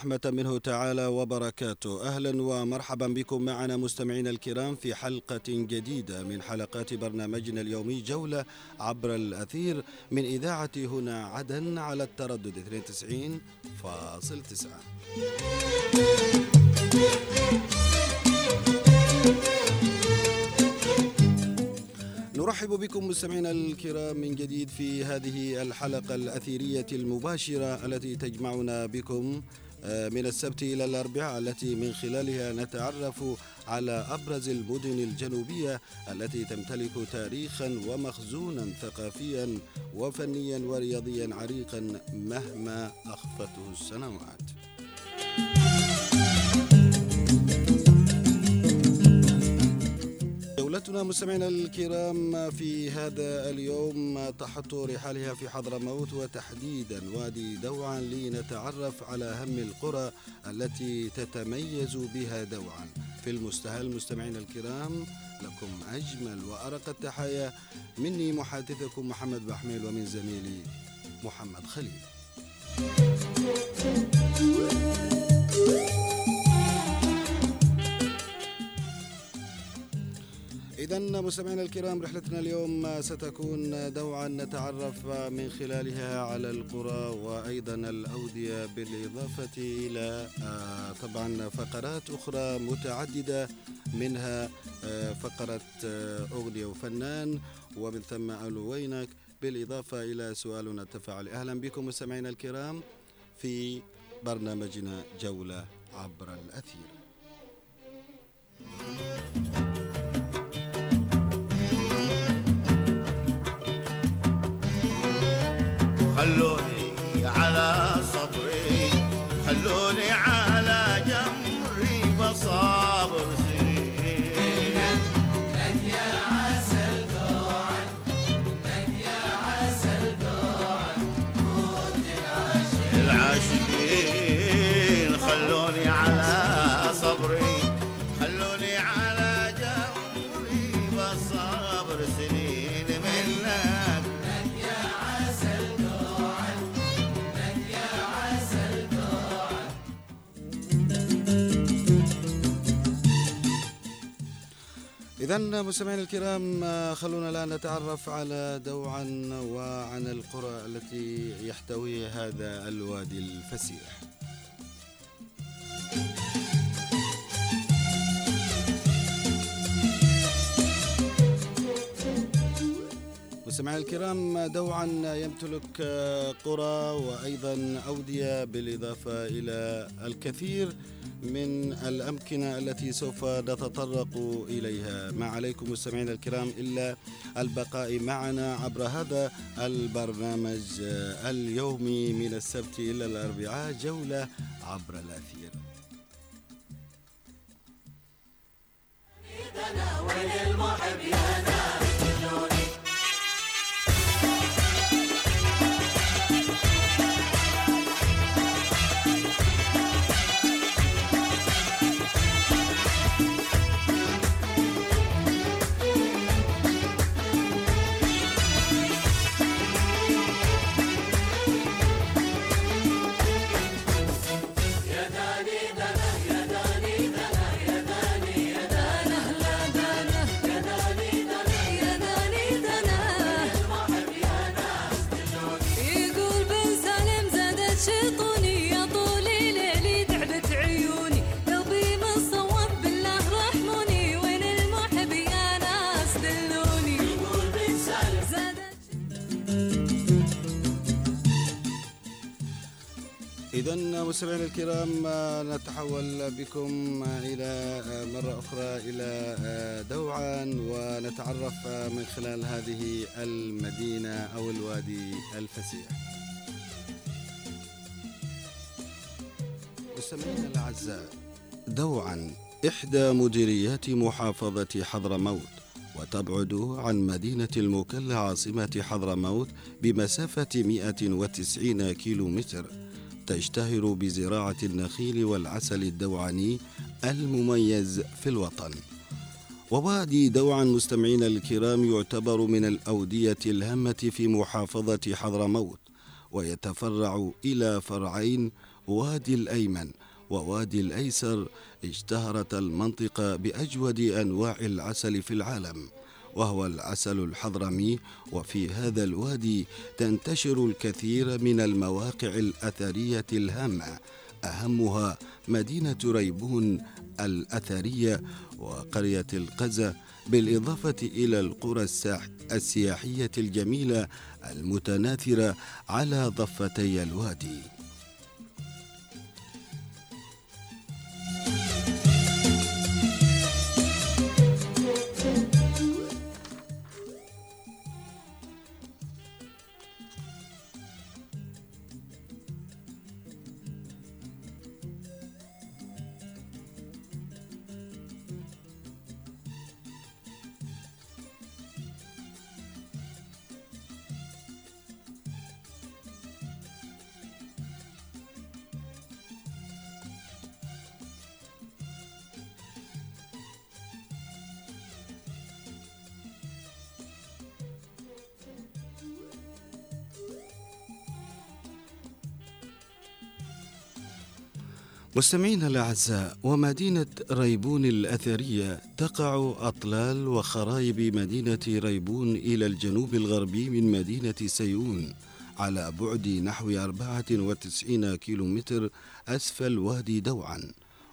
ورحمة منه تعالى وبركاته. أهلا ومرحبا بكم معنا مستمعينا الكرام في حلقة جديدة من حلقات برنامجنا اليومي جولة عبر الأثير من إذاعة هنا عدن على التردد 92.9 نرحب بكم مستمعينا الكرام من جديد في هذه الحلقة الأثيرية المباشرة التي تجمعنا بكم. من السبت إلى الأربعاء التي من خلالها نتعرف على أبرز المدن الجنوبية التي تمتلك تاريخا ومخزونا ثقافيا وفنيا ورياضيا عريقا مهما أخفته السنوات. جولتنا مستمعينا الكرام في هذا اليوم تحط رحالها في حضرموت وتحديدا وادي دوعا لنتعرف على أهم القرى التي تتميز بها دوعا. في المستهل مستمعينا الكرام لكم أجمل وأرق التحايا. مني محادثكم محمد بحميل ومن زميلي محمد خليل. إذا مستمعينا الكرام رحلتنا اليوم ستكون دوعا نتعرف من خلالها على القرى وأيضا الأودية بالإضافة إلى آه، طبعا فقرات أخرى متعددة منها آه، فقرة آه، أغنية وفنان ومن ثم ألو وينك بالإضافة إلى سؤالنا التفاعلي. أهلا بكم مستمعينا الكرام في برنامجنا جولة عبر الأثير. خلوني إذا مستمعينا الكرام خلونا الآن نتعرف على دوعا وعن القرى التي يحتوي هذا الوادي الفسيح. مستمعينا الكرام دوعا يمتلك قرى وأيضا أودية بالإضافة إلى الكثير من الأمكنة التي سوف نتطرق إليها. ما عليكم مستمعينا الكرام إلا البقاء معنا عبر هذا البرنامج اليومي من السبت إلى الأربعاء جولة عبر الأثير. يا إذا مستمعينا الكرام نتحول بكم إلى مرة أخرى إلى دوعا ونتعرف من خلال هذه المدينة أو الوادي الفسيح. مستمعينا الأعزاء دوعا إحدى مديريات محافظة حضرموت وتبعد عن مدينة المكلا عاصمة حضرموت بمسافة 190 كيلومتر تشتهر بزراعة النخيل والعسل الدوعني المميز في الوطن. ووادي دوعا مستمعينا الكرام يعتبر من الأودية الهامة في محافظة حضرموت ويتفرع إلى فرعين وادي الأيمن ووادي الأيسر اشتهرت المنطقة بأجود أنواع العسل في العالم. وهو العسل الحضرمي وفي هذا الوادي تنتشر الكثير من المواقع الأثرية الهامة. أهمها مدينة ريبون الأثرية وقرية القزة بالإضافة إلى القرى السياحية الجميلة المتناثرة على ضفتي الوادي. مستمعينا الأعزاء ومدينة ريبون الأثرية تقع أطلال وخرايب مدينة ريبون إلى الجنوب الغربي من مدينة سيئون على بعد نحو 94 كيلومتر أسفل وادي دوعا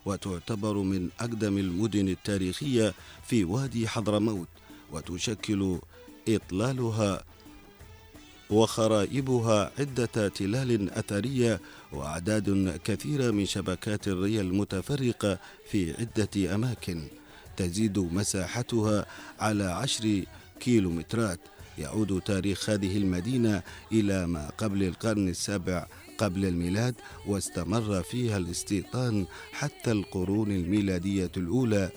وتعتبر من أقدم المدن التاريخية في وادي حضرموت وتشكل أطلالها وخرائبها عدة تلال أثرية وأعداد كثيرة من شبكات الري المتفرقة في عدة أماكن. تزيد مساحتها على عشر كيلومترات. يعود تاريخ هذه المدينة إلى ما قبل القرن السابع قبل الميلاد واستمر فيها الاستيطان حتى القرون الميلادية الأولى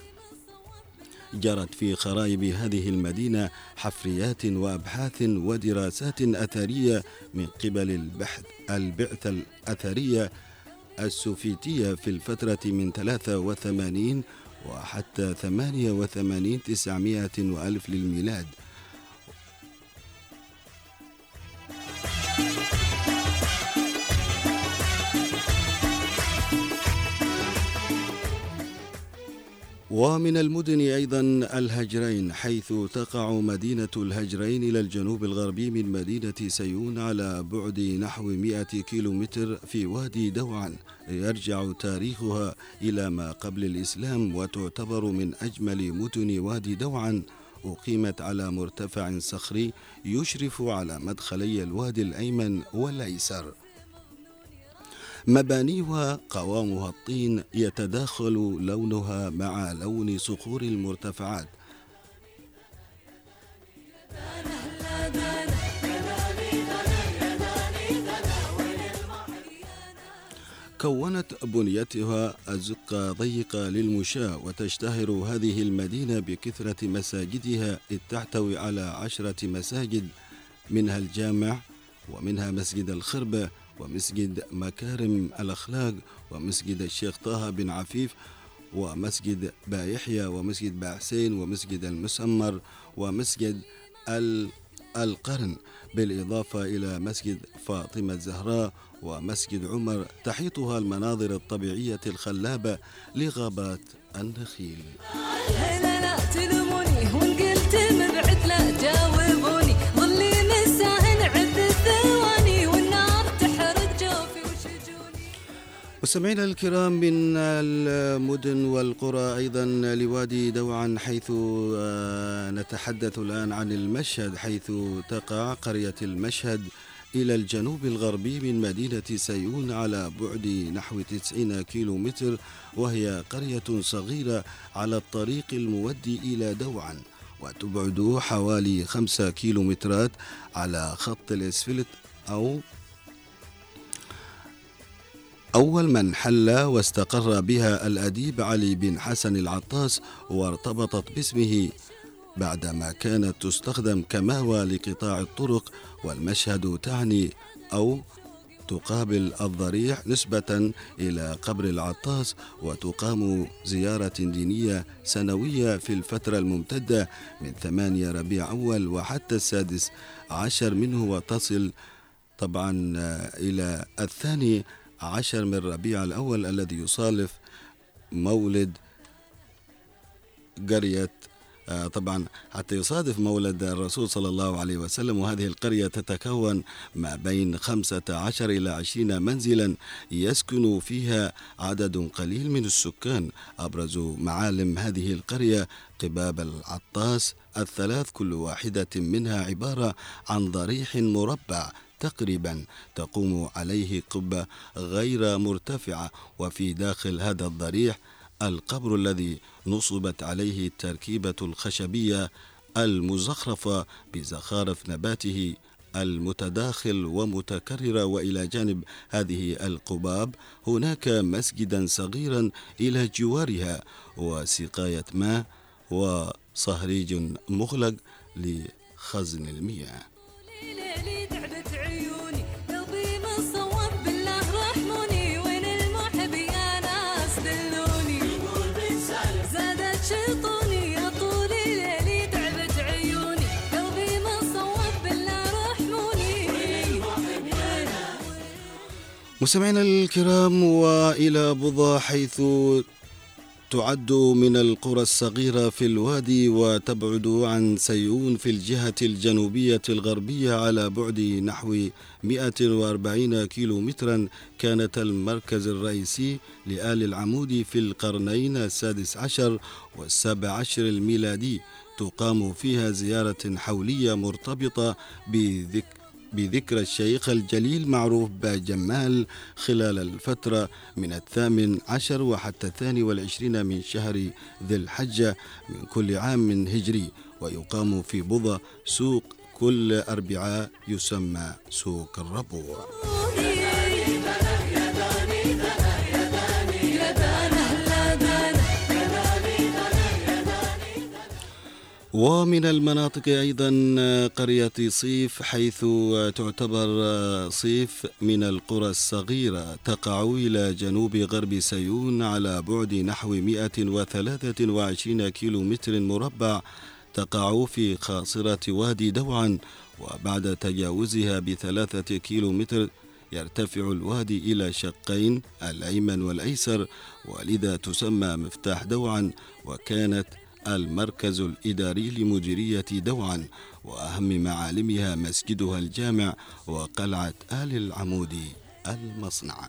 جرت في خرائب هذه المدينة حفريات وأبحاث ودراسات أثرية من قبل البحث البعثة الأثرية السوفيتية في الفترة من 83 وحتى 88 900 وألف للميلاد. ومن المدن أيضا الهجرين حيث تقع مدينة الهجرين إلى الجنوب الغربي من مدينة سيون على بعد نحو 100 كيلومتر في وادي دوعا يرجع تاريخها إلى ما قبل الإسلام وتعتبر من أجمل مدن وادي دوعا أقيمت على مرتفع صخري يشرف على مدخلي الوادي الأيمن والأيسر. مبانيها قوامها الطين يتداخل لونها مع لون صخور المرتفعات. كونت بنيتها أزقة ضيقة للمشاة وتشتهر هذه المدينة بكثرة مساجدها إذ تحتوي على عشرة مساجد منها الجامع ومنها مسجد الخربة ومسجد مكارم الأخلاق ومسجد الشيخ طه بن عفيف ومسجد بايحيى ومسجد باحسين ومسجد المسمر ومسجد القرن. بالإضافة إلى مسجد فاطمة الزهراء ومسجد عمر تحيطها المناظر الطبيعية الخلابة لغابات النخيل. مستمعينا الكرام من المدن والقرى أيضا لوادي دوعا حيث آه، نتحدث الآن عن المشهد حيث تقع قرية المشهد إلى الجنوب الغربي من مدينة سيون على بعد نحو 90 كيلو متر وهي قرية صغيرة على الطريق المودي إلى دوعا وتبعد حوالي 5 كيلومترات على خط الإسفلت أو أول من حل واستقر بها الأديب علي بن حسن العطاس وارتبطت باسمه بعدما كانت تستخدم كماوى لقطاع الطرق والمشهد تعني أو تقابل الضريح نسبة إلى قبر العطاس وتقام زيارة دينية سنوية في الفترة الممتدة من ثمانية ربيع أول وحتى السادس عشر منه وتصل طبعا إلى الثاني عشر من ربيع الأول الذي يصالف مولد قرية آه، طبعا حتى يصادف مولد الرسول صلى الله عليه وسلم وهذه القرية تتكون ما بين خمسة عشر إلى عشرين منزلا يسكن فيها عدد قليل من السكان. أبرز معالم هذه القرية قباب العطاس الثلاث كل واحدة منها عبارة عن ضريح مربع تقريبا تقوم عليه قبة غير مرتفعة وفي داخل هذا الضريح القبر الذي نصبت عليه التركيبة الخشبية المزخرفة بزخارف نباته المتداخل ومتكررة وإلى جانب هذه القباب هناك مسجدا صغيرا إلى جوارها وسقاية ماء وصهريج مغلق لخزن المياه. مستمعينا الكرام وإلى بضع حيث تعد من القرى الصغيرة في الوادي وتبعد عن سيئون في الجهة الجنوبية الغربية على بعد نحو 140 كيلو مترا كانت المركز الرئيسي لآل العمود في القرنين السادس عشر والسابع عشر الميلادي. تقام فيها زيارة حولية مرتبطة بذكر بذكرى الشيخ الجليل معروف بجمال خلال الفترة من الثامن عشر وحتى الثاني والعشرين من شهر ذي الحجة من كل عام هجري ويقام في بضع سوق كل أربعاء يسمى سوق الربوع. ومن المناطق أيضا قرية صيف حيث تعتبر صيف من القرى الصغيرة تقع إلى جنوب غرب سيون على بعد نحو 123 كيلو متر مربع تقع في خاصرة وادي دوعا وبعد تجاوزها بثلاثة كيلو متر يرتفع الوادي إلى شقين الأيمن والأيسر ولذا تسمى مفتاح دوعا وكانت المركز الإداري لمديرية دوعا وأهم معالمها مسجدها الجامع وقلعة آل العمود المصنعة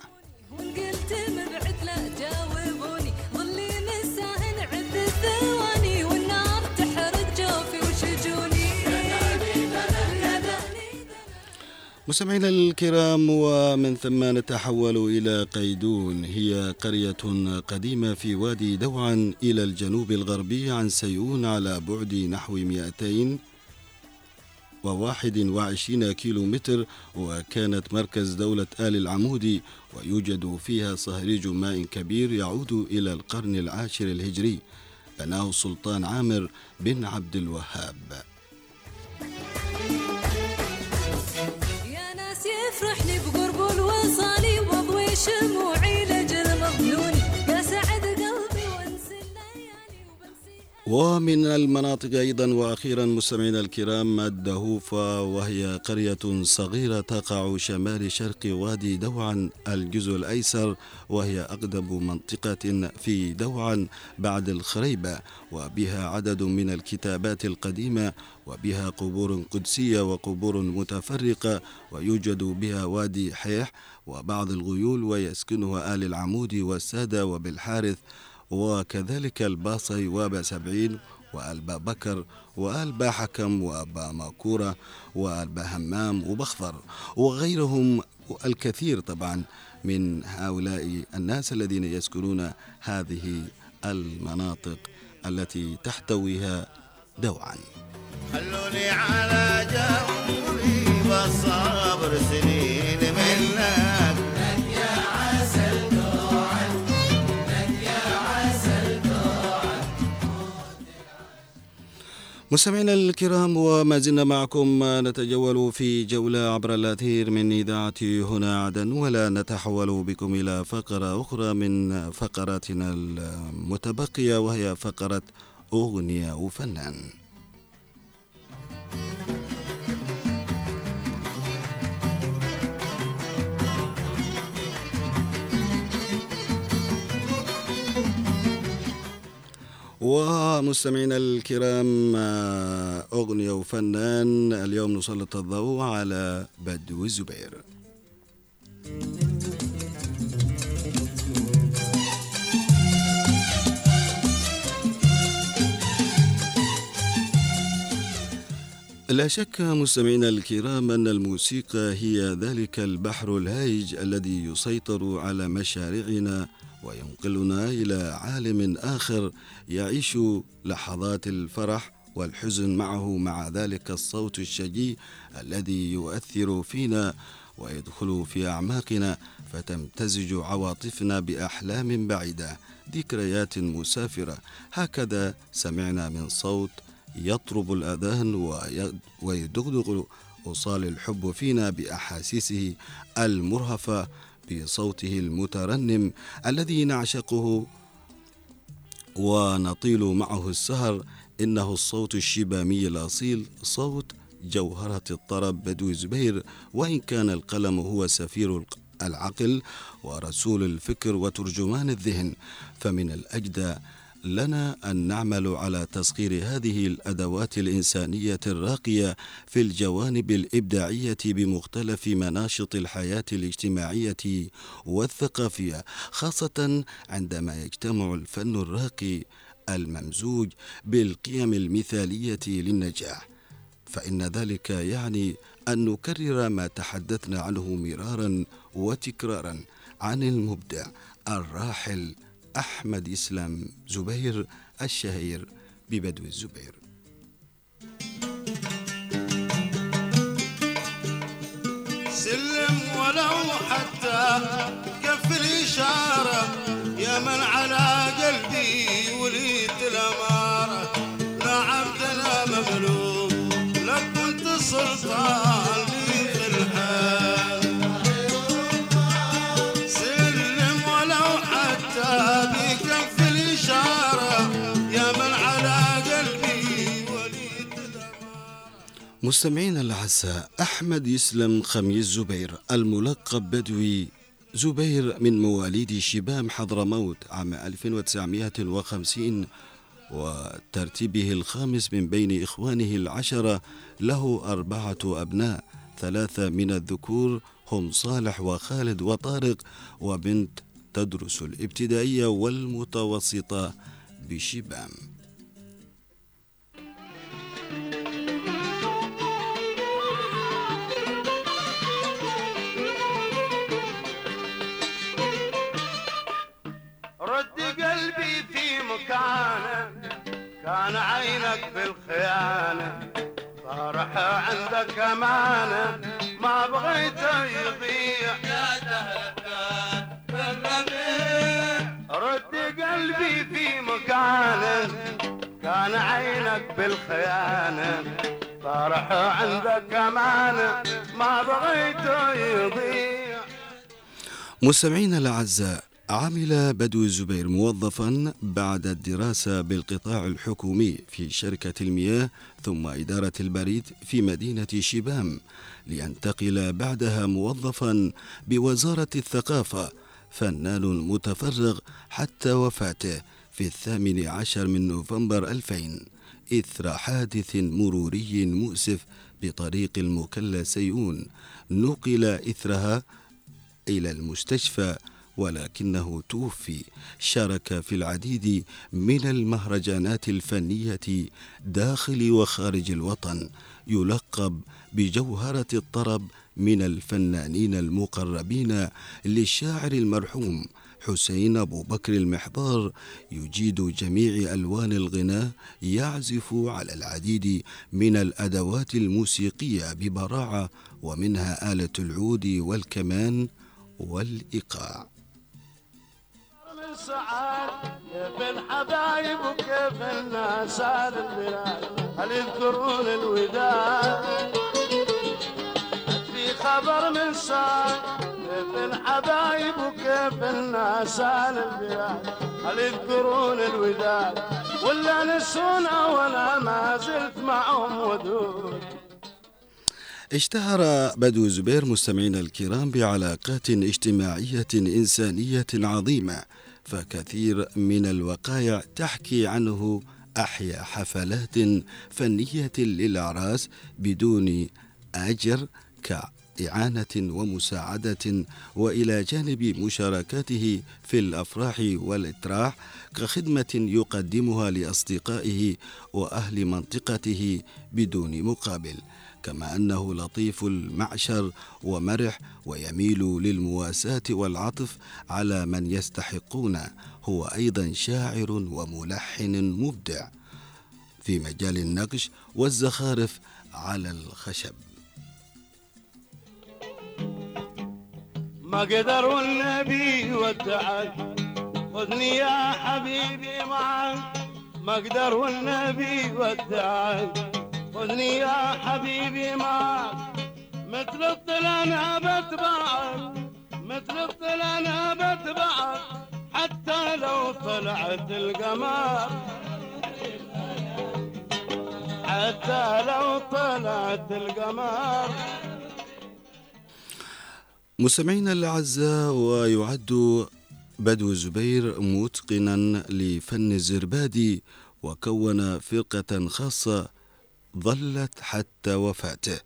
مستمعينا الكرام ومن ثم نتحول إلى قيدون. هي قرية قديمة في وادي دوعا إلى الجنوب الغربي عن سيئون على بعد نحو 200 وواحد وعشرين كيلو متر وكانت مركز دولة آل العمودي ويوجد فيها صهريج ماء كبير يعود إلى القرن العاشر الهجري. بناه السلطان عامر بن عبد الوهاب. ناس يفرحني بقرب الوصالي واضوي شموعي لجل مظنوني ومن المناطق أيضا وأخيرا مستمعينا الكرام الدهوفة وهي قرية صغيرة تقع شمال شرق وادي دوعا الجزء الأيسر وهي أقدم منطقة في دوعا بعد الخريبة. وبها عدد من الكتابات القديمة وبها قبور قدسية وقبور متفرقة ويوجد بها وادي حيح وبعض الغيول ويسكنها آل العمود والسادة وبالحارث. وكذلك الباصي وابا سبعين وألبا بكر وألبا حكم وأبا ماكورة وألبا همام وبخضر وغيرهم الكثير طبعا من هؤلاء الناس الذين يسكنون هذه المناطق التي تحتويها دوعا. خلوني على جمري بالصبر سنين. مستمعينا الكرام وما زلنا معكم نتجول في جولة عبر الأثير من إذاعة هنا عدن ولا نتحول بكم إلى فقرة أخرى من فقراتنا المتبقية وهي فقرة أغنية وفنان ومستمعينا الكرام أغنية وفنان اليوم نسلط الضوء على بدو الزبير. لا شك مستمعينا الكرام أن الموسيقى هي ذلك البحر الهائج الذي يسيطر على مشارعنا وينقلنا إلى عالم آخر يعيش لحظات الفرح والحزن معه مع ذلك الصوت الشجي الذي يؤثر فينا ويدخل في أعماقنا فتمتزج عواطفنا بأحلام بعيدة ذكريات مسافرة. هكذا سمعنا من صوت يطرب الأذان وي- ويدغدغ أوصال الحب فينا بأحاسيسه المرهفة بصوته المترنم الذي نعشقه ونطيل معه السهر. إنه الصوت الشبامي الأصيل صوت جوهرة الطرب بدو زبير. وإن كان القلم هو سفير العقل ورسول الفكر وترجمان الذهن فمن الأجدى لنا أن نعمل على تسخير هذه الأدوات الإنسانية الراقية في الجوانب الإبداعية بمختلف مناشط الحياة الاجتماعية والثقافية خاصة عندما يجتمع الفن الراقي الممزوج بالقيم المثالية للنجاح. فإن ذلك يعني أن نكرر ما تحدثنا عنه مرارا وتكرارا عن المبدع الراحل أحمد إسلام زبير الشهير ببدو الزبير. سلم ولو حتى كف الإشارة يا من على قلبي وليت مستمعينا الأعزاء أحمد يسلم خميس زبير الملقب بدوي. زبير من مواليد شبام حضرموت عام 1950 وترتيبه الخامس من بين إخوانه العشرة له أربعة أبناء ثلاثة من الذكور هم صالح وخالد وطارق وبنت تدرس الابتدائية والمتوسطة بشبام. مكانه كان عينك بالخيانة. طارح عندك أمانة ما بغيته يضيع. يا دهكان رد قلبي في مكانة كان عينك بالخيانة. طارح عندك أمانة ما بغيته يضيع. مستمعينا الأعزاء عمل بدو الزبير موظفا بعد الدراسة بالقطاع الحكومي في شركة المياه ثم إدارة البريد في مدينة شبام لينتقل بعدها موظفا بوزارة الثقافة فنان متفرغ حتى وفاته في الثامن عشر من نوفمبر 2000 إثر حادث مروري مؤسف بطريق المكلا سيئون نقل إثرها إلى المستشفى ولكنه توفي. شارك في العديد من المهرجانات الفنية داخل وخارج الوطن يلقب بجوهرة الطرب من الفنانين المقربين للشاعر المرحوم حسين أبو بكر المحضار يجيد جميع ألوان الغناء يعزف على العديد من الأدوات الموسيقية ببراعة ومنها آلة العود والكمان والإيقاع. سعاد كيف الحبايب وكيف الناس هذا البلاد. هل يذكرون الوداد؟ في خبر من سعاد كيف الحبايب وكيف الناس هذا البلاد. هل يذكرون الوداد؟ ولا نسونا ولا ما زلت معهم ودود. اشتهر بدو زبير مستمعينا الكرام بعلاقات اجتماعية إنسانية عظيمة. فكثير من الوقائع تحكي عنه أحيا حفلات فنية للأعراس بدون أجر كإعانة ومساعدة وإلى جانب مشاركاته في الأفراح والإتراح كخدمة يقدمها لأصدقائه وأهل منطقته بدون مقابل. كما أنه لطيف المعشر ومرح ويميل للمواساة والعطف على من يستحقون. هو أيضا شاعر وملحن مبدع في مجال النقش والزخارف على الخشب. ما قدروا النبي ودعك خذني يا حبيبي معك ما قدروا النبي ودعك خذني يا حبيبي معك مثل الطل أنا بتبعك مثل الطل أنا بتبعك حتى لو طلعت القمر. حتى لو طلعت القمر. مستمعينا الأعزاء ويعد بدو زبير متقنا لفن الزربادي وكون فرقة خاصة ظلت حتى وفاته.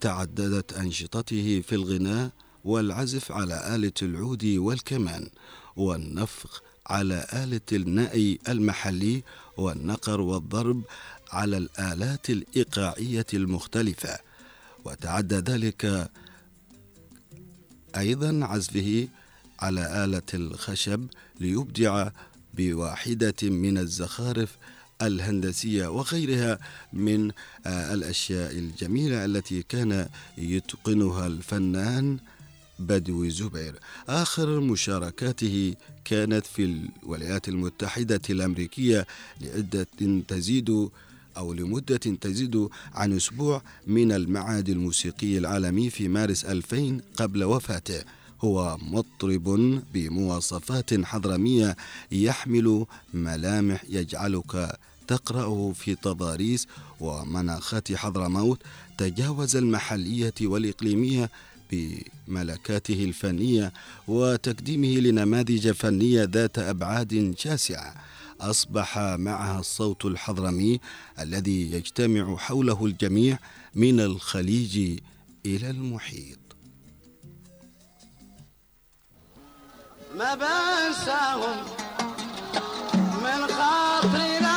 تعددت أنشطته في الغناء والعزف على آلة العود والكمان والنفخ على آلة النأي المحلي والنقر والضرب على الآلات الإيقاعية المختلفة. وتعدى ذلك أيضا عزفه على آلة الخشب ليبدع بواحدة من الزخارف الهندسية وغيرها من آه، الأشياء الجميلة التي كان يتقنها الفنان بدوي زبير. آخر مشاركاته كانت في الولايات المتحدة الأمريكية لعدة تزيد أو لمدة تزيد عن أسبوع من المعهد الموسيقي العالمي في مارس 2000 قبل وفاته. هو مطرب بمواصفات حضرمية يحمل ملامح يجعلك تقرأه في تضاريس ومناخات حضرموت تجاوز المحلية والإقليمية بملكاته الفنية وتقديمه لنماذج فنية ذات أبعاد شاسعة. أصبح معها الصوت الحضرمي الذي يجتمع حوله الجميع من الخليج إلى المحيط. ما بنساهم من خاطري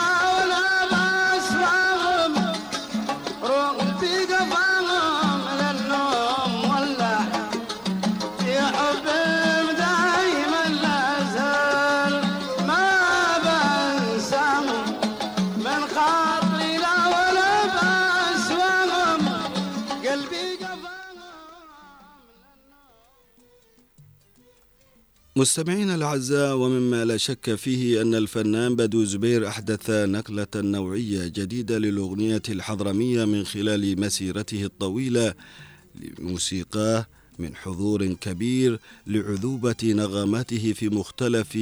مستمعينا الأعزاء ومما لا شك فيه أن الفنان بدو زبير أحدث نقلة نوعية جديدة للأغنية الحضرمية من خلال مسيرته الطويلة لموسيقاه من حضور كبير لعذوبة نغماته في مختلف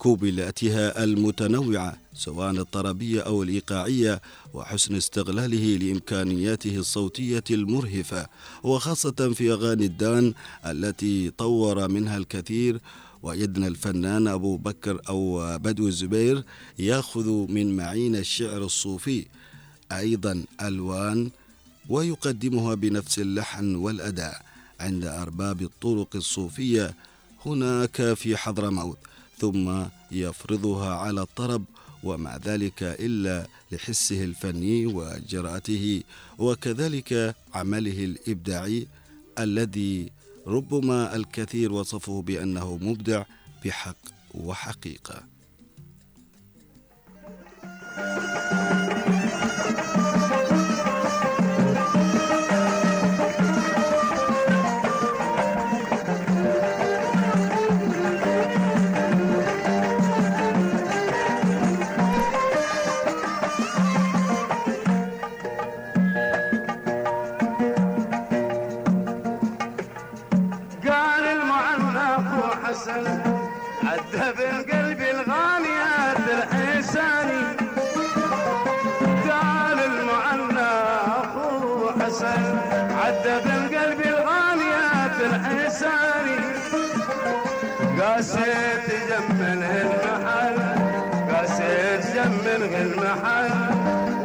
كوبلاتها المتنوعة سواء الطربية أو الإيقاعية وحسن استغلاله لإمكانياته الصوتية المرهفة وخاصة في أغاني الدان التي طور منها الكثير. ويدنا الفنان أبو بكر أو بدو الزبير يأخذ من معين الشعر الصوفي أيضا ألوان ويقدمها بنفس اللحن والأداء. عند أرباب الطرق الصوفية هناك في حضرموت ثم يفرضها على الطرب ومع ذلك إلا لحسه الفني وجرأته وكذلك عمله الإبداعي الذي ربما الكثير وصفه بأنه مبدع بحق وحقيقة. قال عدى بالقلب الغاليات الحساني قاسيت زمن المحل قاسيت زمن المحل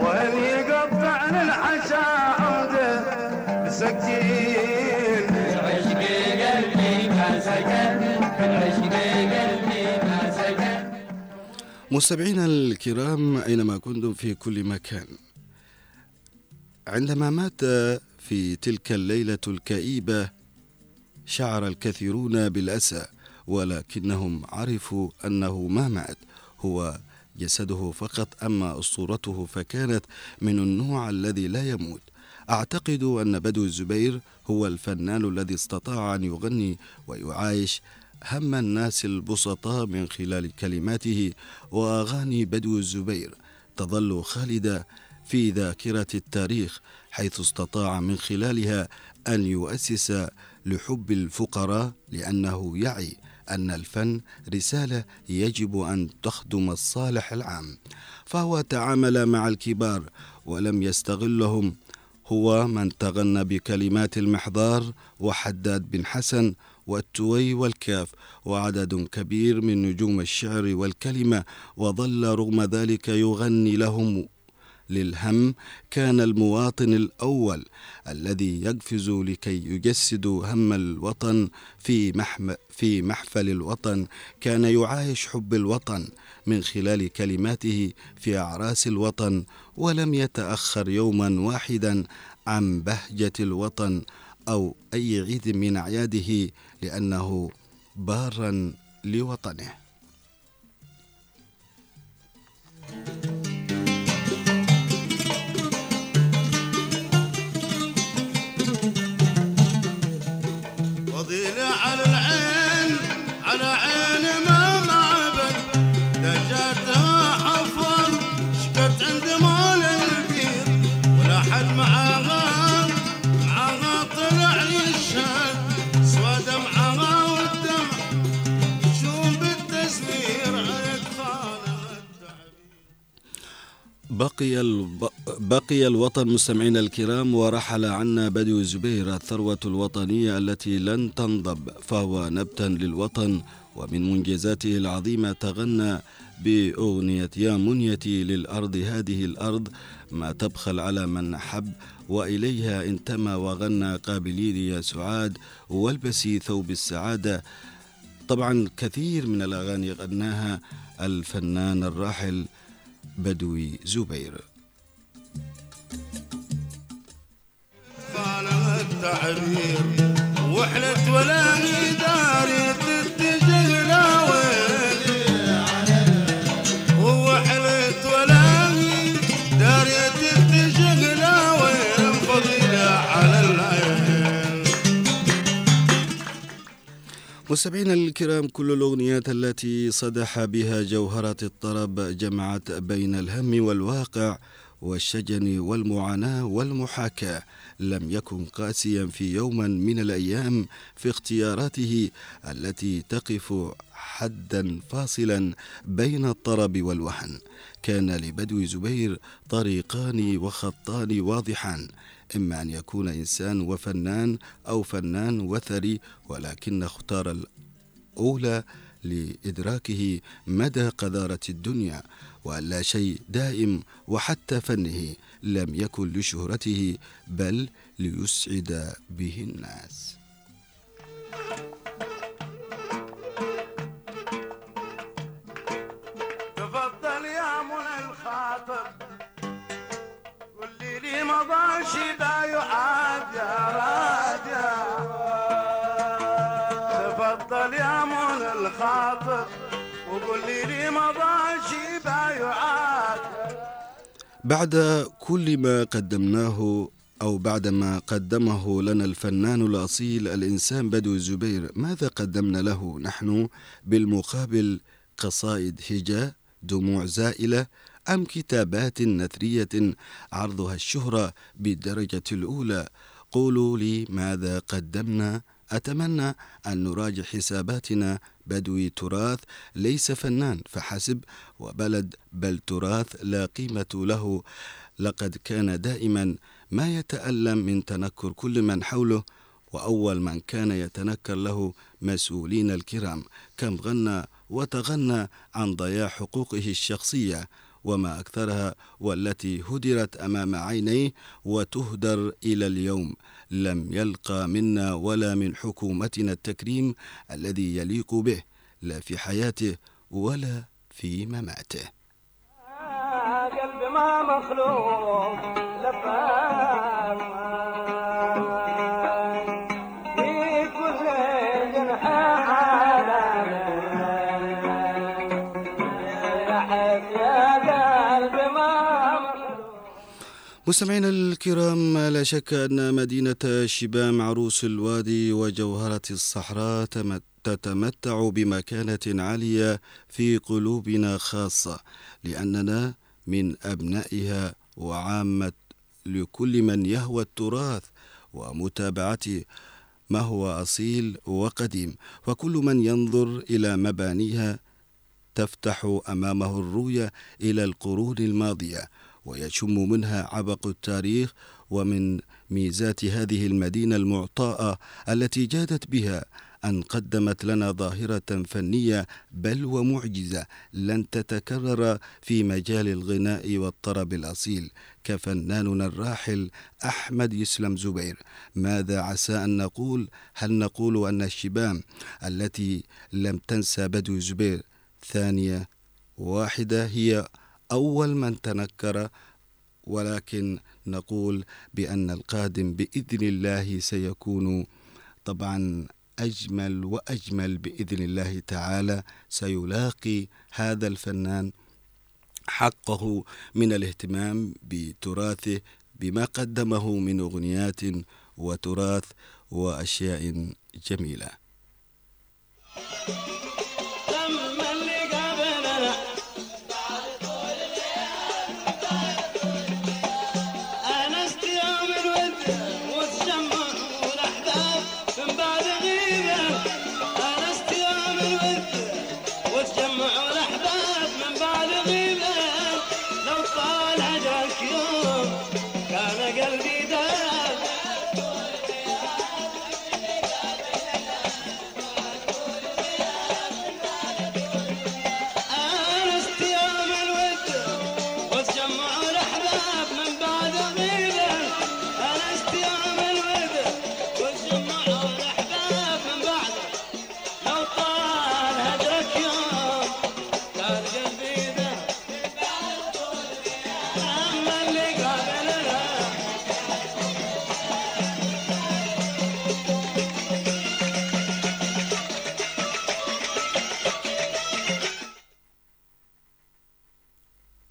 وين يقطع للحشا عمده بسكين؟ العشق قلبي ما سكن العشق قلبي ما سكن. مستمعينا الكرام أينما كنتم في كل مكان. عندما مات في تلك الليلة الكئيبة شعر الكثيرون بالأسى ولكنهم عرفوا أنه ما مات هو جسده فقط أما أسطورته فكانت من النوع الذي لا يموت. أعتقد أن بدو الزبير هو الفنان الذي استطاع أن يغني ويعايش هم الناس البسطاء من خلال كلماته وأغاني بدو الزبير تظل خالدة في ذاكرة التاريخ حيث استطاع من خلالها أن يؤسس لحب الفقراء لأنه يعي أن الفن رسالة يجب أن تخدم الصالح العام. فهو تعامل مع الكبار ولم يستغلهم. هو من تغنى بكلمات المحضار وحداد بن حسن والتوي والكاف وعدد كبير من نجوم الشعر والكلمة وظل رغم ذلك يغني لهم للهم كان المواطن الأول الذي يقفز لكي يجسد هم الوطن في, محم في محفل الوطن. كان يعايش حب الوطن من خلال كلماته في أعراس الوطن ولم يتأخر يوما واحدا عن بهجة الوطن أو أي عيد من أعياده لأنه بارا لوطنه. فضيلة بقي الب... بقي الوطن مستمعينا الكرام ورحل عنا بدو زبير الثروة الوطنية التي لن تنضب فهو نبتا للوطن ومن منجزاته العظيمة تغنى بأغنية يا منيتي للأرض هذه الأرض ما تبخل على من حب وإليها انتمى وغنى قابلين يا سعاد والبسي ثوب السعادة. طبعا كثير من الأغاني غناها الفنان الراحل بدوي زبير. خانه التعبير وحلت ولا داري مستمعينا الكرام كل الأغنيات التي صدح بها جوهرة الطرب جمعت بين الهم والواقع والشجن والمعاناة والمحاكاة. لم يكن قاسيا في يوم من الأيام في اختياراته التي تقف حدا فاصلا بين الطرب والوهن. كان لبدو زبير طريقان وخطان واضحان. إما أن يكون إنسان وفنان أو فنان وثري ولكن اختار الأولى لإدراكه مدى قذارة الدنيا وأن لا شيء دائم وحتى فنه لم يكن لشهرته بل ليسعد به الناس. تفضل يا منى الخاطر. يا تفضل يا الخاطر لي لي بعد كل ما قدمناه أو بعدما قدمه لنا الفنان الأصيل الإنسان بدو الزبير ماذا قدمنا له؟ نحن بالمقابل قصائد هجاء دموع زائلة أم كتابات نثرية عرضها الشهرة بالدرجة الأولى؟ قولوا لي ماذا قدمنا؟ أتمنى أن نراجع حساباتنا. بدوي تراث ليس فنان فحسب. وبلد بل تراث لا قيمة له. لقد كان دائما ما يتألم من تنكر كل من حوله وأول من كان يتنكر له مسؤولين الكرام. كم غنى وتغنى عن ضياع حقوقه الشخصية. وما أكثرها والتي هدرت أمام عينيه وتهدر إلى اليوم. لم يلقى منا ولا من حكومتنا التكريم الذي يليق به لا في حياته ولا في مماته. قلبي ما مخلوق لفاف مستمعينا الكرام لا شك أن مدينة شبام عروس الوادي وجوهرة الصحراء تمت- تتمتع بمكانة عالية في قلوبنا خاصة لأننا من أبنائها وعامة لكل من يهوى التراث ومتابعته ما هو أصيل وقديم وكل من ينظر إلى مبانيها تفتح أمامه الرؤية إلى القرون الماضية. ويشم منها عبق التاريخ ومن ميزات هذه المدينة المعطاءة التي جادت بها أن قدمت لنا ظاهرة فنية بل ومعجزة لن تتكرر في مجال الغناء والطرب الأصيل كفناننا الراحل أحمد يسلم زبير. ماذا عسى أن نقول؟ هل نقول أن الشبام التي لم تنسى بدو زبير ثانية واحدة هي أول من تنكر ولكن نقول بأن القادم بإذن الله سيكون طبعا أجمل وأجمل بإذن الله تعالى. سيلاقي هذا الفنان حقه من الاهتمام بتراثه بما قدمه من أغنيات وتراث وأشياء جميلة. لما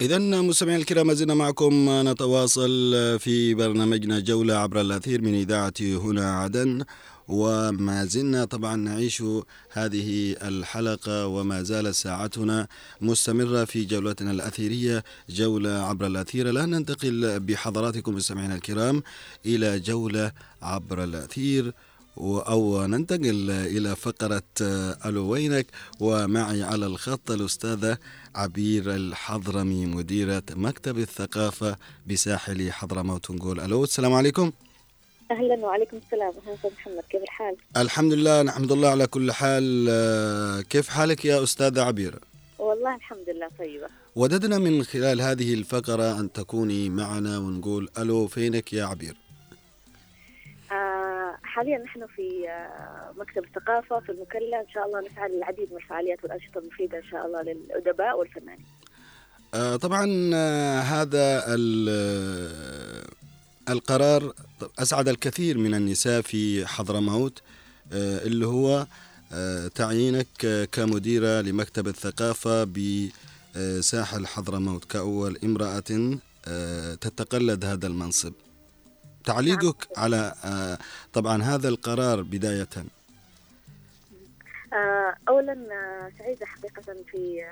إذا مستمعينا الكرام ما زلنا معكم نتواصل في برنامجنا جولة عبر الأثير من إذاعة هنا عدن. وما زلنا طبعا نعيش هذه الحلقة وما زالت ساعتنا مستمرة في جولتنا الأثيرية جولة عبر الأثير. الآن ننتقل بحضراتكم مستمعينا الكرام إلى جولة عبر الأثير. أو ننتقل إلى فقرة ألو وينك ومعي على الخط الأستاذة عبير الحضرمي مديرة مكتب الثقافة بساحل حضرموت نقول ألو السلام عليكم. أهلا وعليكم السلام. أهلا أستاذ محمد كيف الحال؟ الحمد لله نحمد الله على كل حال. آه، كيف حالك يا أستاذة عبير؟ والله الحمد لله طيبة. وددنا من خلال هذه الفقرة أن تكوني معنا ونقول ألو فينك يا عبير؟ حاليا نحن في آه مكتب الثقافة في المكلا إن شاء الله نسعى للعديد من الفعاليات والأنشطة المفيدة إن شاء الله للأدباء والفنانين. آه، طبعا آه، هذا ال- القرار أسعد الكثير من النساء في حضرموت اللي هو تعيينك كمديرة لمكتب الثقافة بساحل حضرموت. كأول امرأة تتقلد هذا المنصب. تعليقك على آه، طبعا هذا القرار بداية. آه اولا آه سعيده حقيقة في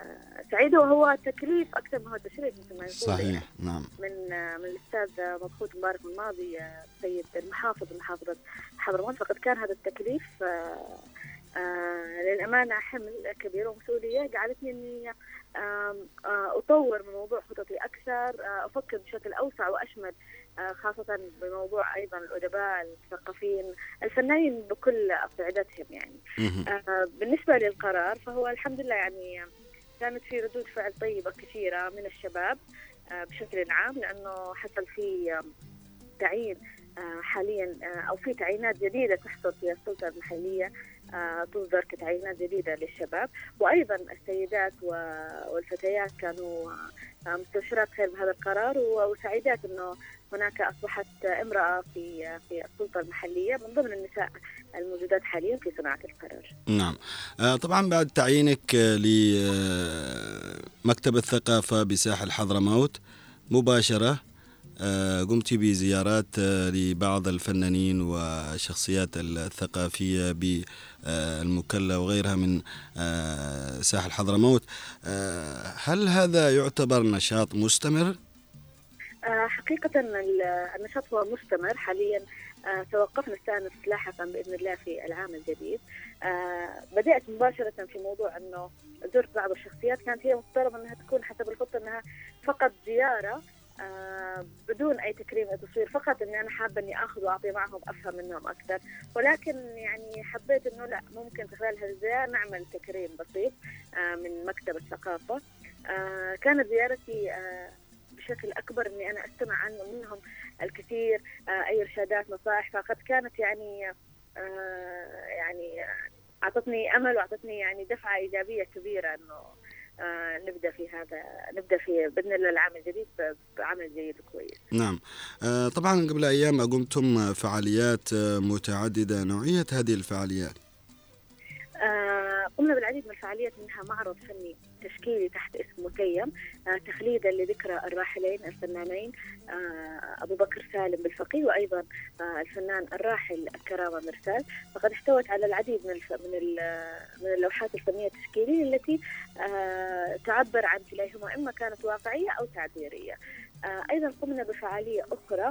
سعيده وهو تكليف أكثر ما هو تشريف مثل ما يقول. صحيح نعم. من من الأستاذ مبخوت مبارك الماضي سيد المحافظ محافظة حضرموت فقد كان هذا التكليف للأمانة حمل كبير ومسؤولية. جعلتني أني أطور من موضوع خططي أكثر أفكر بشكل أوسع وأشمل خاصة بموضوع أيضا الأدباء الثقافيين الفنانين بكل أصعدتهم يعني. آه، بالنسبة للقرار فهو الحمد لله يعني كانت في ردود فعل طيبة كثيرة من الشباب آه، بشكل عام لأنه حصل في آه، تعيين آه، حاليا آه، أو في تعيينات جديدة تحصل في السلطة المحلية آه، تصدر كتعيينات جديدة للشباب. وأيضا السيدات والفتيات كانوا آه، مستبشرات خير بهذا القرار. وسعيدات أنه هناك أصبحت امرأة في في السلطة المحلية من ضمن النساء الموجودات حاليا في صناعة القرار. نعم. آه، طبعا بعد تعيينك آه، لمكتب الثقافة بساحل حضرموت مباشرة آه، قمت بزيارات آه، لبعض الفنانين والشخصيات الثقافية بالمكلا وغيرها من آه، ساحل حضرموت. آه، هل هذا يعتبر نشاط مستمر؟ آه، حقيقة ال- النشاط هو مستمر حاليا. آه، توقفنا السانس لاحقا بإذن الله في العام الجديد. آه، بدأت مباشرة في موضوع أنه زرت بعض الشخصيات. كانت هي مفترض أنها تكون حسب الخطة أنها فقط زيارة آه، بدون أي تكريم تصوير فقط أني أنا حابة أني آخذ وأعطي معهم أفهم منهم أكثر. ولكن يعني حبيت أنه لا ممكن في خلال هذه الزيارة نعمل تكريم بسيط آه، من مكتب الثقافة. آه، كانت زيارتي بشكل أكبر إني أنا أستمع عنه منهم الكثير أي إرشادات نصائح. فقد كانت يعني يعني أعطتني أمل وأعطتني يعني دفعة إيجابية كبيرة إنه آه، نبدأ في هذا نبدأ في بإذن الله العام الجديد بعمل جيد وكويس. نعم. آه، طبعا قبل أيام أقمتم فعاليات آه، متعددة نوعية هذه الفعاليات. آه، قمنا بالعديد من الفعاليات منها معرض فني. تشكيلي تحت اسم متيم آه، تخليدا لذكرى الراحلين الفنانين آه، أبو بكر سالم بالفقيه وأيضا آه، الفنان الراحل كرامه مرسال. فقد احتوت على العديد من. من من اللوحات الفنية التشكيلية التي تعبر عن كليهما إما كانت واقعية أو تعبيرية. آه، أيضا قمنا بفعالية أخرى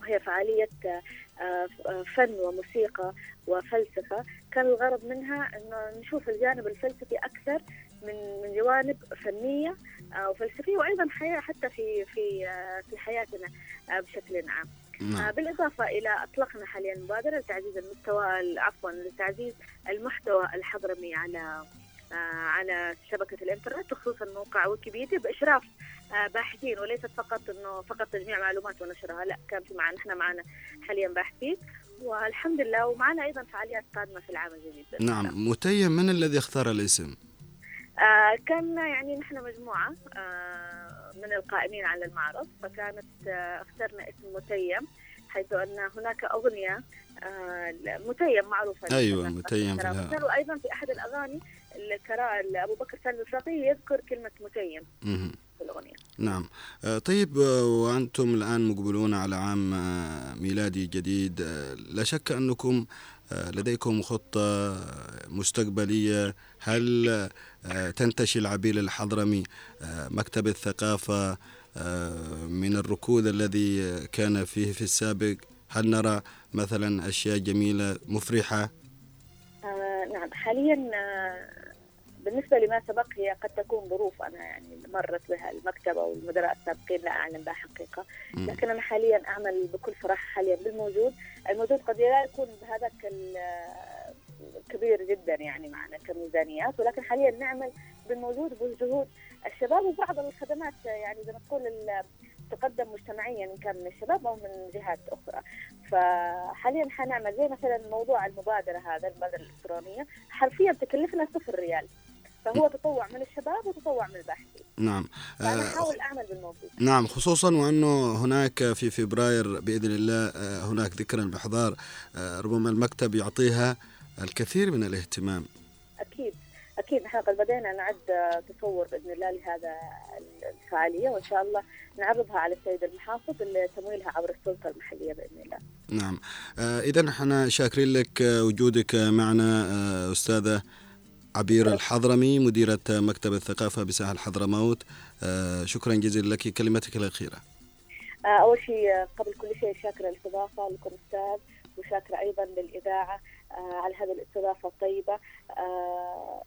وهي فعالية آه، فن وموسيقى وفلسفة. كان الغرض منها إنه نشوف الجانب الفلسفي أكثر من من جوانب فنية آه، وفلسفية وأيضا حياة حتى في في آه، في حياتنا آه، بشكل عام. نعم بالإضافة إلى أطلقنا حاليا مبادرة لتعزيز المستوى عفوا لتعزيز المحتوى الحضرمي على على شبكة الإنترنت وخصوصا موقع ويكيبيديا بإشراف آه، باحثين وليست فقط إنه فقط تجميع معلومات ونشرها لا كان في معنا إحنا معنا حاليا باحثين والحمد لله ومعنا أيضا فعاليات قادمة في العام الجديد. نعم متيم من الذي اختار الاسم؟ آه كان يعني نحن مجموعة آه من القائمين على المعرض فكانت آه اخترنا اسم متيم حيث أن هناك أغنية آه متيم معروفة أيوة، متيم في وأيضا في أحد الأغاني الكرا أبو بكر سالم الفقيه يذكر كلمة متيم مهم. في الأغنية. نعم. آه، طيب وأنتم الآن مقبلون على عام ميلادي جديد لا شك أنكم لديكم خطة مستقبلية. هل تنتشي العبيل الحضرمي آه، مكتب الثقافة آه، من الركود الذي كان فيه في السابق. هل نرى مثلا أشياء جميلة مفرحة؟ آه نعم. حاليا آه بالنسبة لما سبق هي قد تكون ظروف أنا يعني مرت بها المكتبة والمدراء السابقين لا أعلم بها حقيقة. لكن أنا حاليا أعمل بكل صراحة حاليا بالموجود. الموجود قد لا يكون بهذاك ال- كبير جدا يعني معنا كميزانيات ولكن حاليا نعمل بالموجود بجهود الشباب وبعض الخدمات يعني زي ما تقول تقدم مجتمعيا إن كان من الشباب أو من جهات أخرى. فحاليا حنعمل زي مثلا موضوع المبادرة هذا المبادرة الإلكترونية. حرفيا تكلفنا صفر ريال. فهو تطوع من الشباب وتطوع من الباحثين. نعم. فأنا آه، أحاول أعمل بالموجود. نعم خصوصا وأنه هناك في فبراير بإذن الله آه، هناك ذكرى بإحضار آه، ربما المكتب يعطيها الكثير من الاهتمام. أكيد أكيد. نحن قد بدينا نعد تصور بإذن الله لهذا الفعالية وإن شاء الله نعرضها على السيد المحافظ لتمويلها عبر السلطة المحلية بإذن الله. نعم. إذا إحنا شاكرين لك آه، وجودك معنا آه، أستاذة عبير الحضرمي مديرة مكتب الثقافة بساحل حضرموت آه، شكرا جزيلا لك كلمتك الأخيرة. آه، أول شيء آه، قبل كل شيء شاكرة الاستضافة لكم أستاذ وشاكرة أيضا للإذاعة. آه، على هذه الاستضافة الطيبة. آه،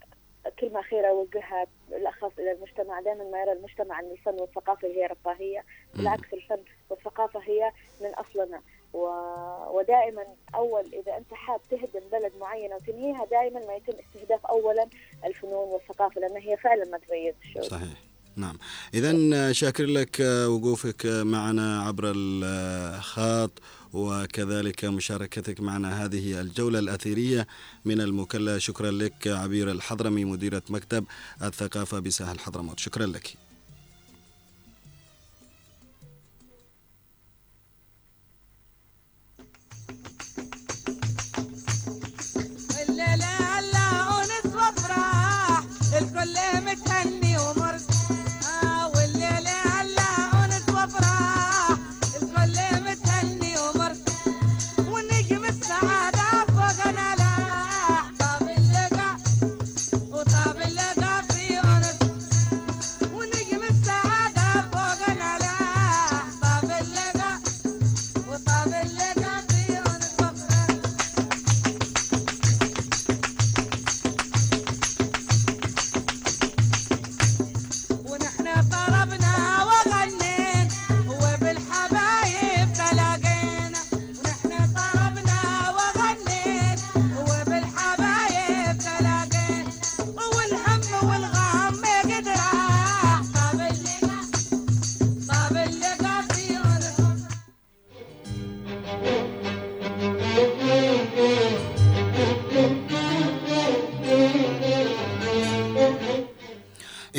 كلمة أخيرة أوجهها بالأخص إلى المجتمع دائما ما يرى المجتمع أن الفن والثقافة هي رفاهية بالعكس الفن والثقافة هي من أصلنا. و... ودائما أول إذا أنت حاب تهدم بلد معينة وتنهيها دائما ما يتم استهداف أولا الفنون والثقافة لأن هي فعلا ما تميز الشعوب صحيح. نعم. إذا شاكر لك وقوفك معنا عبر الخاط وكذلك مشاركتك معنا هذه الجولة الأثيرية. من المكلا شكرا لك عبير الحضرمي مديرة مكتب الثقافة بساحل حضرموت شكرا لك.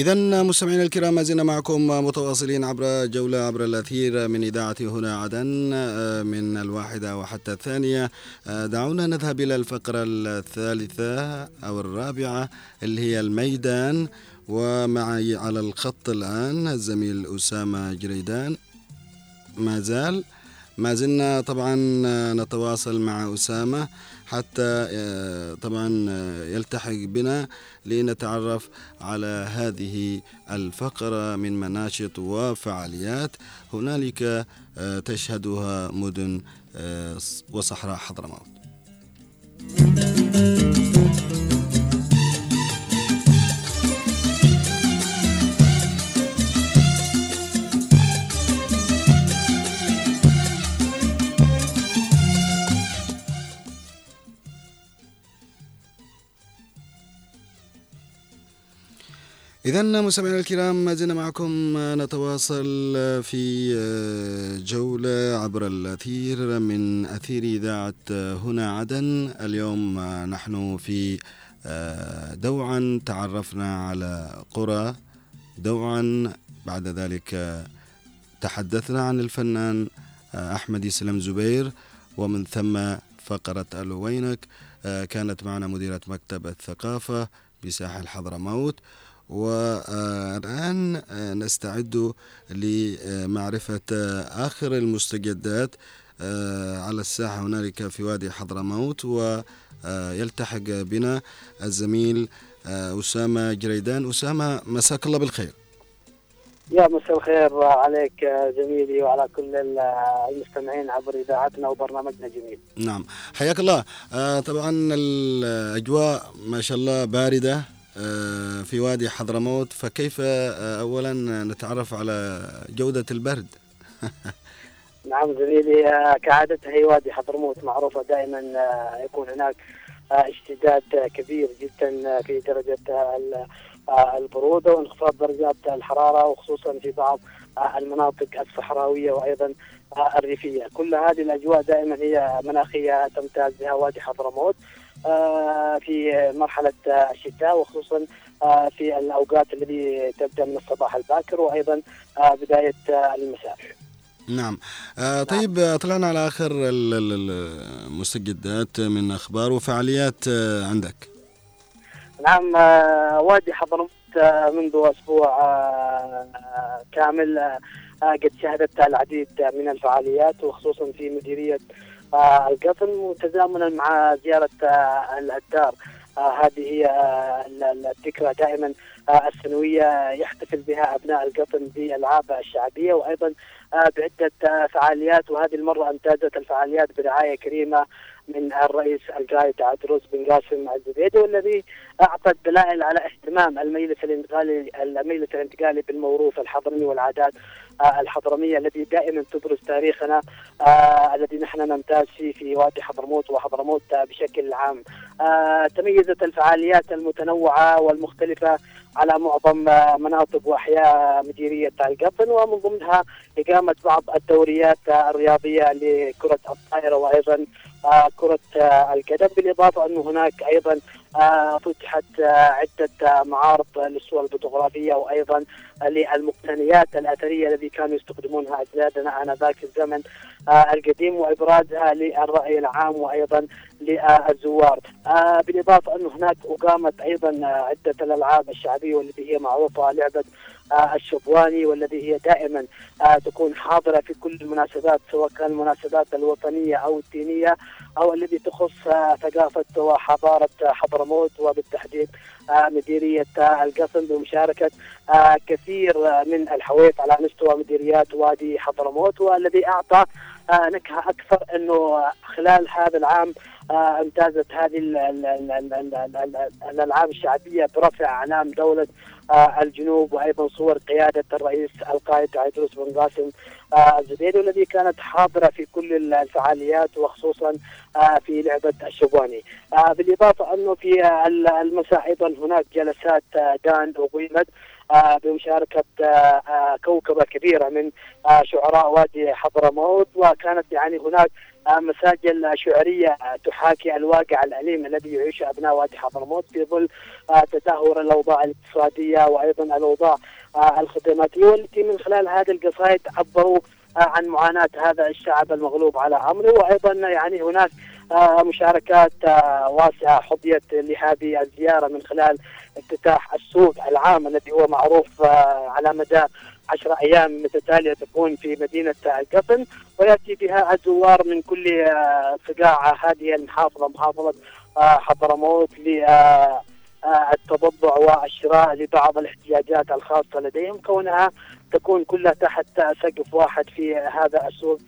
إذا مستمعينا الكرام ما زلنا معكم متواصلين عبر جولة عبر الأثير من إذاعة هنا عدن آه، من الواحدة وحتى الثانية. آه، دعونا نذهب إلى الفقرة الثالثة أو الرابعة اللي هي الميدان. ومعي على الخط الآن الزميل أسامة جريدان. ما زال؟ ما زلنا طبعا نتواصل مع أسامة. حتى آه، طبعا آه، يلتحق بنا لنتعرف على هذه الفقرة من مناشط وفعاليات. هنالك آه، تشهدها مدن وصحراء حضرموت. إذا مستمعينا الكرام ما زلنا معكم نتواصل في جولة عبر الأثير من أثير إذاعة هنا عدن. اليوم نحن في دوعا تعرفنا على قرى. دوعا بعد ذلك تحدثنا عن الفنان أحمد سلم زبير. ومن ثم فقرة ألو وينك كانت معنا مديرة مكتب الثقافة بساحل حضرموت. والآن نستعد لمعرفة آخر المستجدات على الساحة. هنالك في وادي حضرموت ويلتحق بنا الزميل أسامة جريدان. أسامة مساك الله بالخير. يا مساء الخير عليك زميلي وعلى كل المستمعين عبر إذاعتنا وبرنامجنا جميل. نعم. حياك الله. آه طبعا الأجواء ما شاء الله باردة. آه في وادي حضرموت فكيف آه أولا نتعرف على جودة البرد؟ نعم زميلي آه، كعادتها هي وادي حضرموت معروفة دائما آه، يكون هناك آه، اشتداد آه، كبير جدا آه، في درجة آه، ال- آه، البرودة وانخفاض درجات الحرارة وخصوصا في بعض آه، المناطق الصحراوية وأيضا آه، الريفية، كل هذه الأجواء دائما هي مناخية تمتاز بها وادي حضرموت. آه، في مرحلة آه، الشتاء وخصوصا آه، في الأوقات التي تبدأ من الصباح الباكر وأيضا آه، بداية آه، المساء. نعم آه طيب آه، طلعنا على ال- المستجدات من أخبار وفعاليات آه عندك نعم آه، وادي حضرموت آه، منذ أسبوع آه، كامل آه، آه، قد شهدت العديد من الفعاليات وخصوصا في مديرية القطن وتزامنا مع زيارة آه، الدار آه، هذه هي آه، ال- ال- الذكرى دائما. السنوية يحتفل بها أبناء القطن بالألعاب الشعبية وأيضا بعدة فعاليات. وهذه المرة امتازت الفعاليات برعاية كريمة من الرئيس القائد عدروس بن قاسم الزبيدي والذي أعطت دلائل على اهتمام المجلس الانتقالي المجلس الانتقالي بالموروث الحضرمي والعادات. الحضرمية الذي دائما تبرز تاريخنا آه، الذي نحن نمتاز فيه في وادي حضرموت وحضرموت آه، بشكل عام. آه، تميزت الفعاليات المتنوعة والمختلفة على معظم آه، مناطق وأحياء مديرية القطن ومن ضمنها إقامة بعض الدوريات آه، الرياضية لكرة الطائرة وأيضا آه، كرة آه، القدم بالإضافة انه هناك أيضا آه، فتحت آه، عدة آه، معارض للصور الفوتوغرافية وأيضا آه، للمقتنيات الأثرية الذي كانوا يستخدمونها أجدادنا آنذاك في الزمن آه، القديم وابرازها للرأي العام وأيضا للزوار. آه، بالاضافه انه هناك أقامت أيضا آه، عدة الألعاب الشعبية والتي هي معروفة لعبة آه، الشبواني والذي هي دائما آه، تكون حاضرة في كل المناسبات سواء كان المناسبات الوطنية أو الدينية أو الذي تخص آه، ثقافة وحضارة آه، حضرموت وبالتحديد آه، مديرية آه، القصم بمشاركة آه، كثير آه، من الحويف على مستوى مديريات وادي حضرموت والذي أعطى آه، نكهة أكثر إنه خلال هذا العام آه، امتازت هذه ال- ال- ال- ال- ال- ال- ال- الألعاب الشعبية برفع أعلام دولة آه، الجنوب وأيضا صور قيادة الرئيس القائد عيدروس بن قاسم آه، الزبيدي والذي كانت حاضرة في كل الفعاليات وخصوصا آه، في لعبة الشبواني. آه، بالإضافة أنه في آه، ال- المساء أيضا هناك جلسات آه، دان أقيمت آه، بمشاركة آه، آه، كوكبة كبيرة من آه، شعراء وادي حضرموت وكانت يعني هناك آه، مساجل شعريه تحاكي الواقع الأليم الذي يعيشه أبناء وادي حضرموت في ظل آه، تدهور الأوضاع الاقتصادية وأيضا الأوضاع آه، الخدماتية. والتي من خلال هذه القصائد عبروا آه، عن معاناة هذا الشعب المغلوب على أمره. وأيضا يعني هناك مشاركات واسعة حظيت لهذه الزيارة من خلال افتتاح السوق العام الذي هو معروف على مدى عشر أيام متتالية تكون في مدينة القطن ويأتي بها الزوار من كل آه، فقاع هذه المحافظة محافظة آه، حضرموت ل آه، والشراء لبعض الاحتياجات الخاصة لديهم. كونها تكون كلها تحت سقف واحد في هذا السوق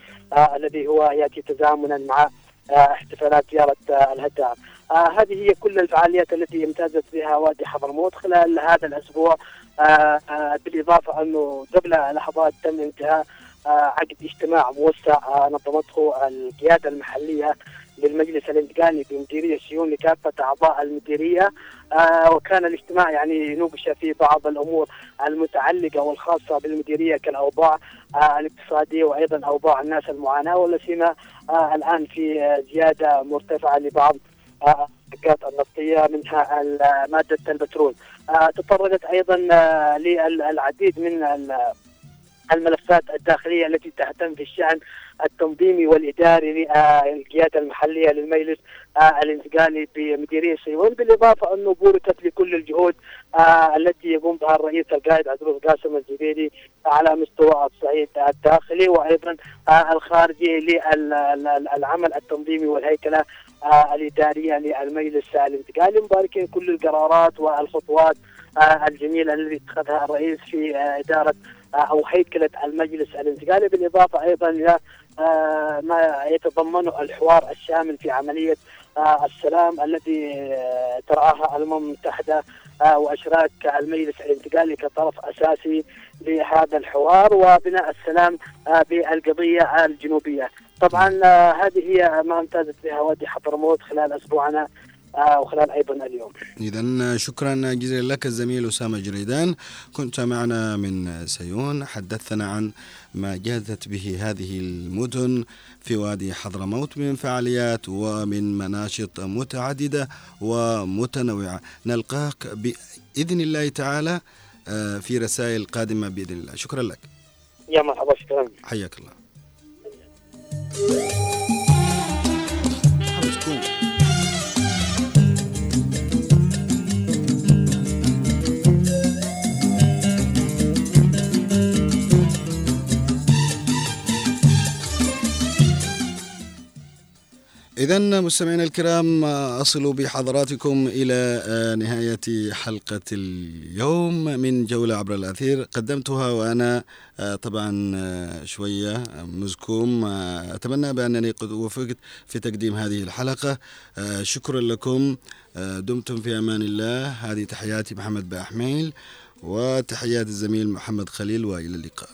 الذي هو يأتي تزامنا مع احتفالات زيارة آه، الهدام. آه، هذه هي كل الفعاليات التي امتازت بها وادي حضرموت خلال هذا الأسبوع. آه، بالإضافة أنه قبل لحظات تم انتهاء عقد اجتماع موسع نظمته القيادة المحلية للمجلس الانتقالي بمديرية سيون لكافة أعضاء المديرية. آه، وكان الاجتماع يعني نوقش فيه بعض الأمور المتعلقة والخاصة بالمديرية كالأوضاع. آه، الاقتصاديه وأيضا أوضاع الناس المعاناة ولا سيما آه، الآن في آه، زيادة مرتفعة لبعض الحاجات النفطية منها مادة البترول. تطرقت أيضا آه، للعديد من ال- الملفات الداخلية التي تهتم في الشأن التنظيمي والإداري للقيادة المحلية للمجلس آه، الانتقالي بمديرية سيون بالإضافة انه بوركت لكل الجهود آه، التي يقوم بها الرئيس القائد عبد قاسم الزبيدي على مستوى الصعيد الداخلي وأيضا آه، الخارجي للعمل التنظيمي والهيكلة الإدارية للمجلس الانتقالي. مباركين كل القرارات والخطوات الجميلة التي اتخذها الرئيس في إدارة أو هيكله المجلس الانتقالي بالإضافة أيضا إلى آه، ما يتضمنه الحوار الشامل في عملية آه، السلام الذي آه، ترعاها الامم المتحده وأشراك المجلس الانتقالي كطرف أساسي لهذا الحوار وبناء السلام بالقضية الجنوبية. طبعا هذه هي ما امتازت بها وادي حضرموت خلال أسبوعنا وخلال أيضا اليوم. إذا شكرا جزيلا لك الزميل أسامة جريدان. كنت معنا من سيون. حدثنا عن ما جازت به هذه المدن في وادي حضرموت من فعاليات ومن مناشط متعددة ومتنوعة. نلقاك بإذن الله تعالى آه، في رسائل قادمة بإذن الله. شكرا لك. يا مرحبا شكرا. حياك الله. إذا مستمعينا الكرام أصل بحضراتكم إلى آه، نهاية حلقة اليوم من جولة عبر الأثير. قدمتها وأنا آه، طبعا آه، شوية مزكوم. أتمنى بأنني قد وفقت في تقديم هذه الحلقة. شكرا لكم. دمتم في أمان الله. هذه تحياتي محمد بأحميل وتحيات الزميل محمد خليل وإلى اللقاء.